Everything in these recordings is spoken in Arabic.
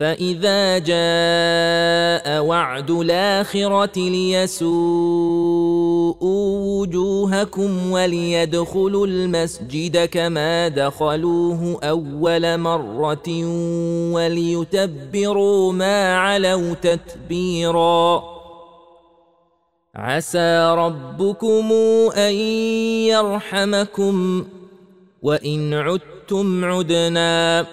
فإذا جاء وعد الآخرة ليسوءوا وجوهكم وليدخلوا المسجد كما دخلوه أول مرة وليتبروا ما علوا تتبيرا عسى ربكم أن يرحمكم وإن عدتم عدنا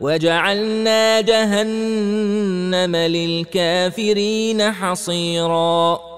وجعلنا جهنم للكافرين حصيرا.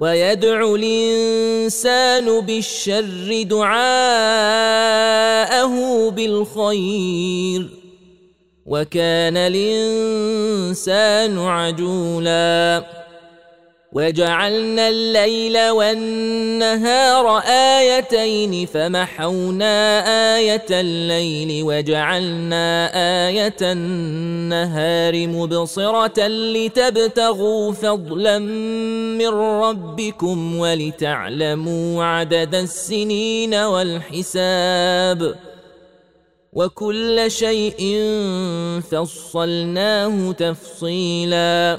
ويدعو الإنسان بالشر دعاءه بالخير وكان الإنسان عجولا وجعلنا الليل والنهار آيتين فمحونا آية الليل وجعلنا آية النهار مبصرة لتبتغوا فضلا من ربكم ولتعلموا عدد السنين والحساب وكل شيء فصلناه تفصيلا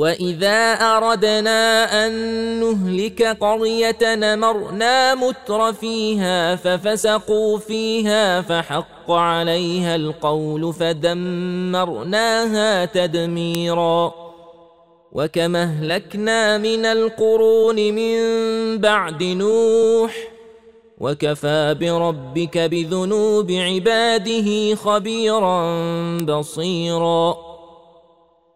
واذا اردنا ان نهلك قريه نمرنا متر فيها ففسقوا فيها فحق عليها القول فدمرناها تدميرا وكما اهلكنا من القرون من بعد نوح وكفى بربك بذنوب عباده خبيرا بصيرا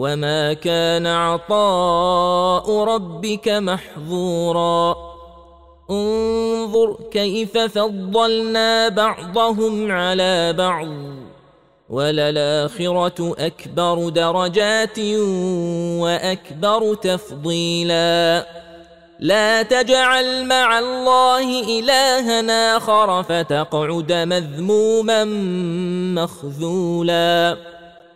وما كان عطاء ربك محظورا انظر كيف فضلنا بعضهم على بعض وللاخره اكبر درجات واكبر تفضيلا لا تجعل مع الله الها اخر فتقعد مذموما مخذولا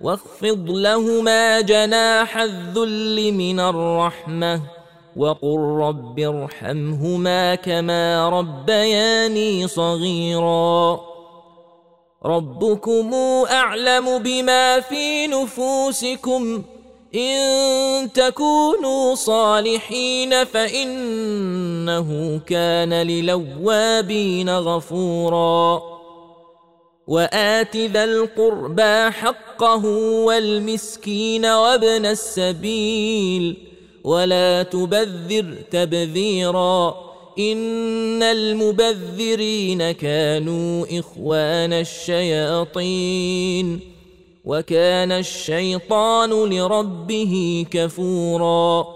واخفض لهما جناح الذل من الرحمة وقل رب ارحمهما كما ربياني صغيرا. ربكم أعلم بما في نفوسكم. إن تكونوا صالحين فإنه كان للوابين غفورا. وآت ذا القربى حقه والمسكين وابن السبيل ولا تبذر تبذيرا إن المبذرين كانوا إخوان الشياطين وكان الشيطان لربه كفورا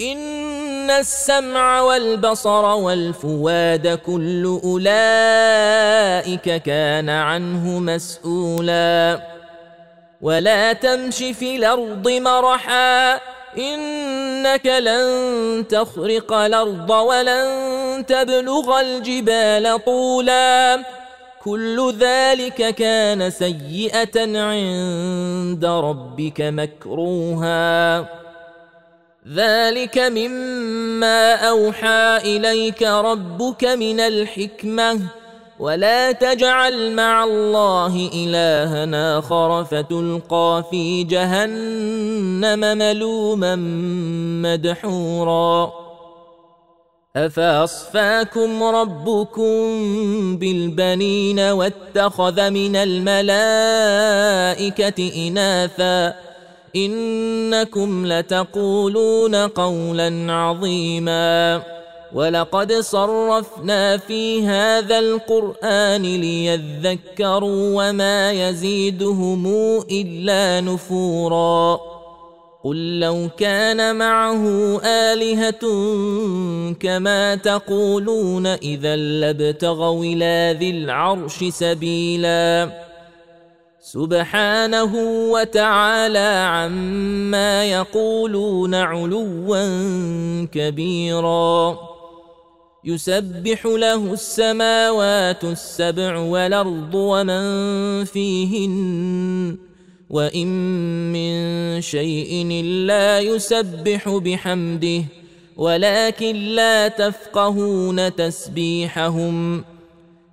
إن السمع والبصر والفواد كل أولئك كان عنه مسؤولا. ولا تمش في الأرض مرحا إنك لن تخرق الأرض ولن تبلغ الجبال طولا. كل ذلك كان سيئة عند ربك مكروها. ذلك مما اوحى اليك ربك من الحكمه ولا تجعل مع الله الها اخر فتلقى في جهنم ملوما مدحورا افاصفاكم ربكم بالبنين واتخذ من الملائكه اناثا إنكم لتقولون قولا عظيما. ولقد صرفنا في هذا القرآن ليذكروا وما يزيدهم إلا نفورا. قل لو كان معه آلهة كما تقولون إذا لابتغوا إلى ذي العرش سبيلا. سبحانه وتعالى عما يقولون علوا كبيرا. يسبح له السماوات السبع والأرض ومن فيهن وإن من شيء إلا يسبح بحمده ولكن لا تفقهون تسبيحهم.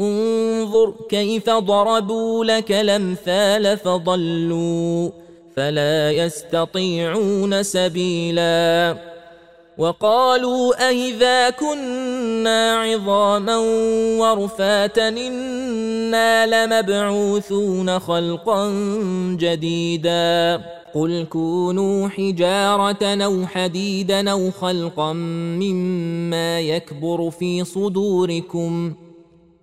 انظر كيف ضربوا لك الأمثال فضلوا فلا يستطيعون سبيلا وقالوا أإذا كنا عظاما ورفاتا إنا لمبعوثون خلقا جديدا قل كونوا حجارة أو حديدا أو خلقا مما يكبر في صدوركم ۖ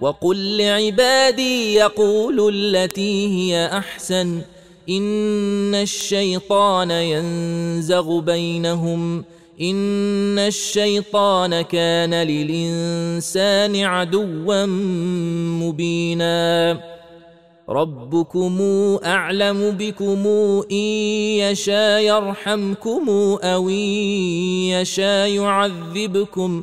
وقل لعبادي يقولوا التي هي أحسن إن الشيطان ينزغ بينهم إن الشيطان كان للإنسان عدوا مبينا ربكم أعلم بكم إن يشاء يرحمكم أو إن يشاء يعذبكم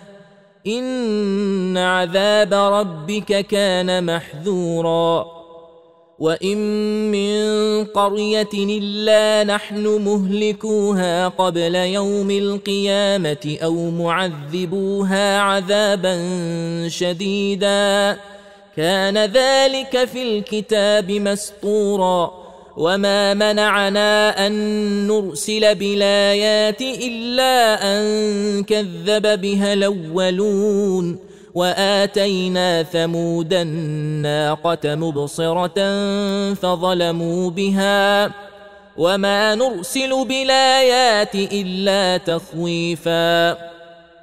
ان عذاب ربك كان محذورا وان من قريه الا نحن مهلكوها قبل يوم القيامه أو معذبوها عذابا شديدا كان ذلك في الكتاب مسطورا وما منعنا ان نرسل بالايات الا ان كذب بها الاولون واتينا ثمود الناقه مبصره فظلموا بها وما نرسل بالايات الا تخويفا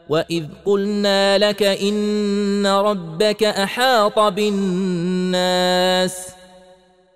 واذ قلنا لك ان ربك احاط بالناس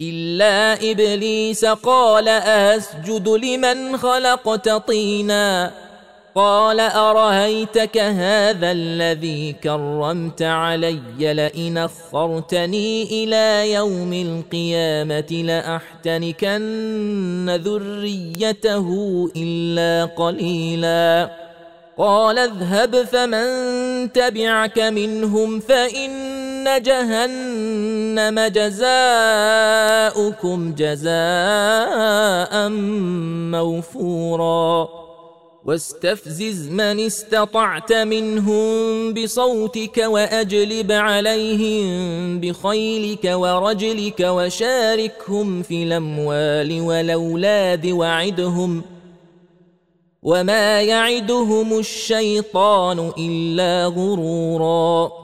إلا إبليس قال أسجد لمن خلقت طينا. قال ارايتك هذا الذي كرمت علي لئن أخرتني إلى يوم القيامة لأحتنكن ذريته إلا قليلا. قال اذهب فمن تبعك منهم فإن جهنم جزاؤكم جزاء موفورا. واستفزز من استطعت منهم بصوتك وأجلب عليهم بخيلك ورجلك وشاركهم في الأموال والأولاد وعدهم. وما يعدهم الشيطان إلا غرورا.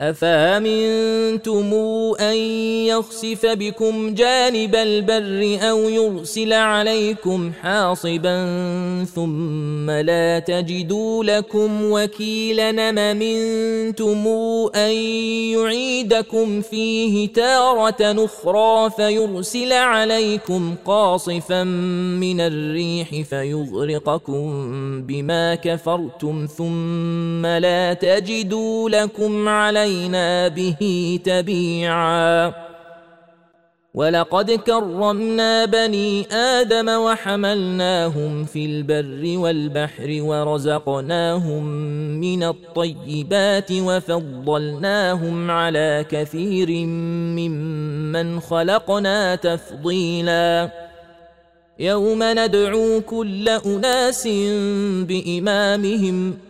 أفأمنتم أن يخسف بكم جانب البر أو يرسل عليكم حاصبا ثم لا تجدوا لكم وكيلا أمنتم أن يعيدكم فيه تارة أخرى فيرسل عليكم قاصفا من الريح فيغرقكم بما كفرتم ثم لا تجدوا لكم عليه علينا به تبيعا ولقد كرمنا بني آدم وحملناهم في البر والبحر ورزقناهم من الطيبات وفضلناهم على كثير ممن خلقنا تفضيلا يوم ندعو كل اناس بامامهم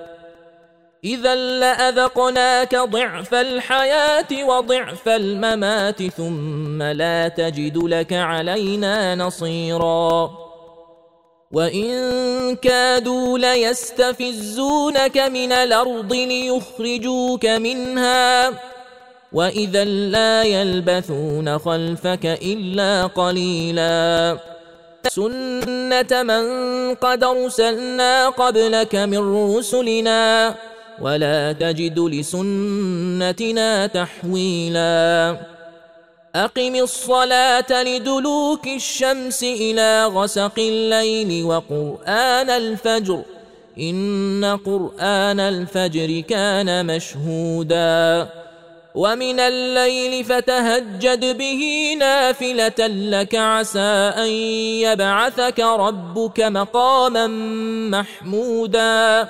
إذا لأذقناك ضعف الحياة وضعف الممات ثم لا تجد لك علينا نصيرا. وإن كادوا ليستفزونك من الأرض ليخرجوك منها. وإذا لا يلبثون خلفك إلا قليلا. سنة من قد أرسلنا قبلك من رسلنا. ولا تجد لسنتنا تحويلا. أقم الصلاة لدلوك الشمس إلى غسق الليل وقرآن الفجر. إن قرآن الفجر كان مشهودا. ومن الليل فتهجد به نافلة لك عسى أن يبعثك ربك مقاما محمودا.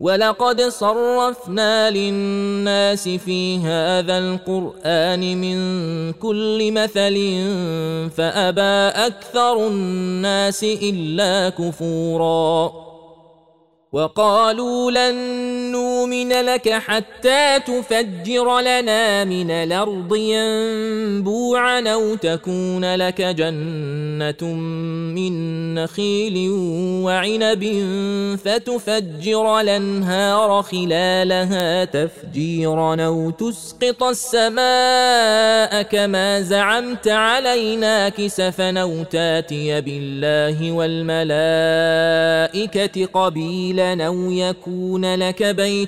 ولقد صرفنا للناس في هذا القرآن من كل مثل فأبى أكثر الناس إلا كفورا وقالوا لن نؤمن لك حتى تفجر لنا من الأرض ينبوعا أو تكون لك جنة من نخيل وعنب فتفجر الأنهار خلالها تفجيرا أو تسقط السماء كما زعمت علينا كسفا أو تاتي بالله والملائكة قبيلا أو يكون لك بيت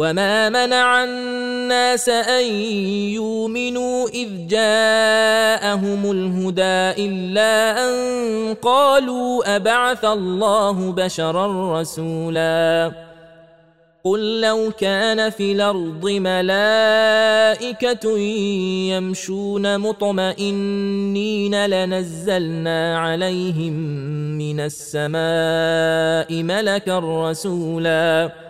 وما منع الناس ان يؤمنوا اذ جاءهم الهدى الا ان قالوا ابعث الله بشرا رسولا قل لو كان في الأرض ملائكه يمشون مطمئنين لنزلنا عليهم من السماء ملكا رسولا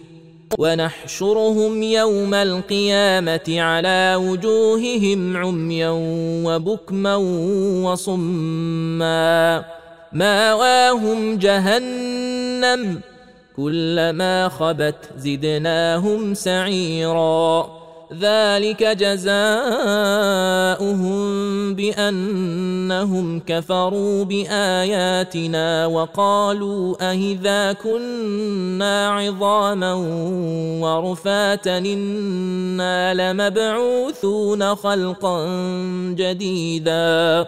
ونحشرهم يوم القيامة على وجوههم عميا وبكما وصما. ماواهم جهنم كلما خبت زدناهم سعيرا. ذلك جزاؤهم بأنهم كفروا بآياتنا وقالوا اهذا كنا عظاما ورفاتا إنا لمبعوثون خلقا جديدا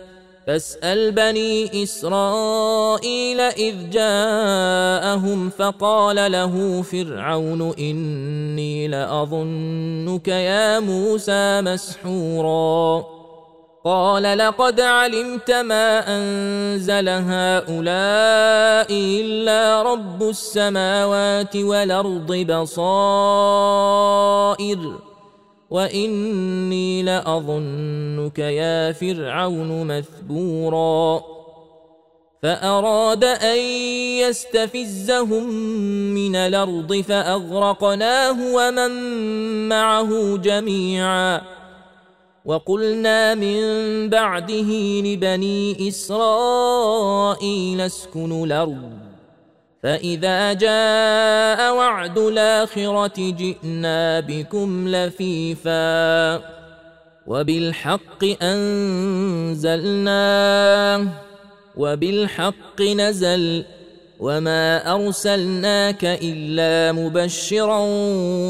فاسأل بني إسرائيل إذ جاءهم فقال له فرعون إني لأظنك يا موسى مسحورا. قال لقد علمت ما أنزل هؤلاء إلا رب السماوات والأرض بصائر. واني لاظنك يا فرعون مثبورا فاراد ان يستفزهم من الأرض فاغرقناه ومن معه جميعا وقلنا من بعده لبني اسرائيل اسكنوا الأرض فإذا جاء وعد الآخرة جئنا بكم لفيفا وبالحق أنزلناه وبالحق نزل وما أرسلناك إلا مبشرا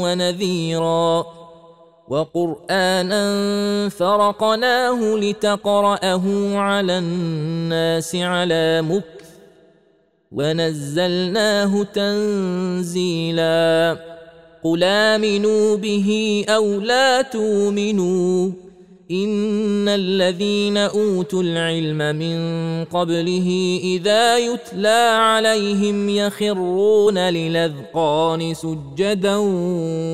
ونذيرا وقرآنا فرقناه لتقرأه على الناس على مكر ونزلناه تنزيلا. قل آمنوا به أو لا تؤمنوا إن الذين أوتوا العلم من قبله إذا يتلى عليهم يخرون للأذقان سجدا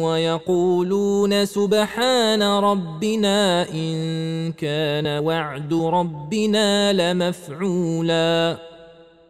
ويقولون سبحان ربنا إن كان وعد ربنا لمفعولا.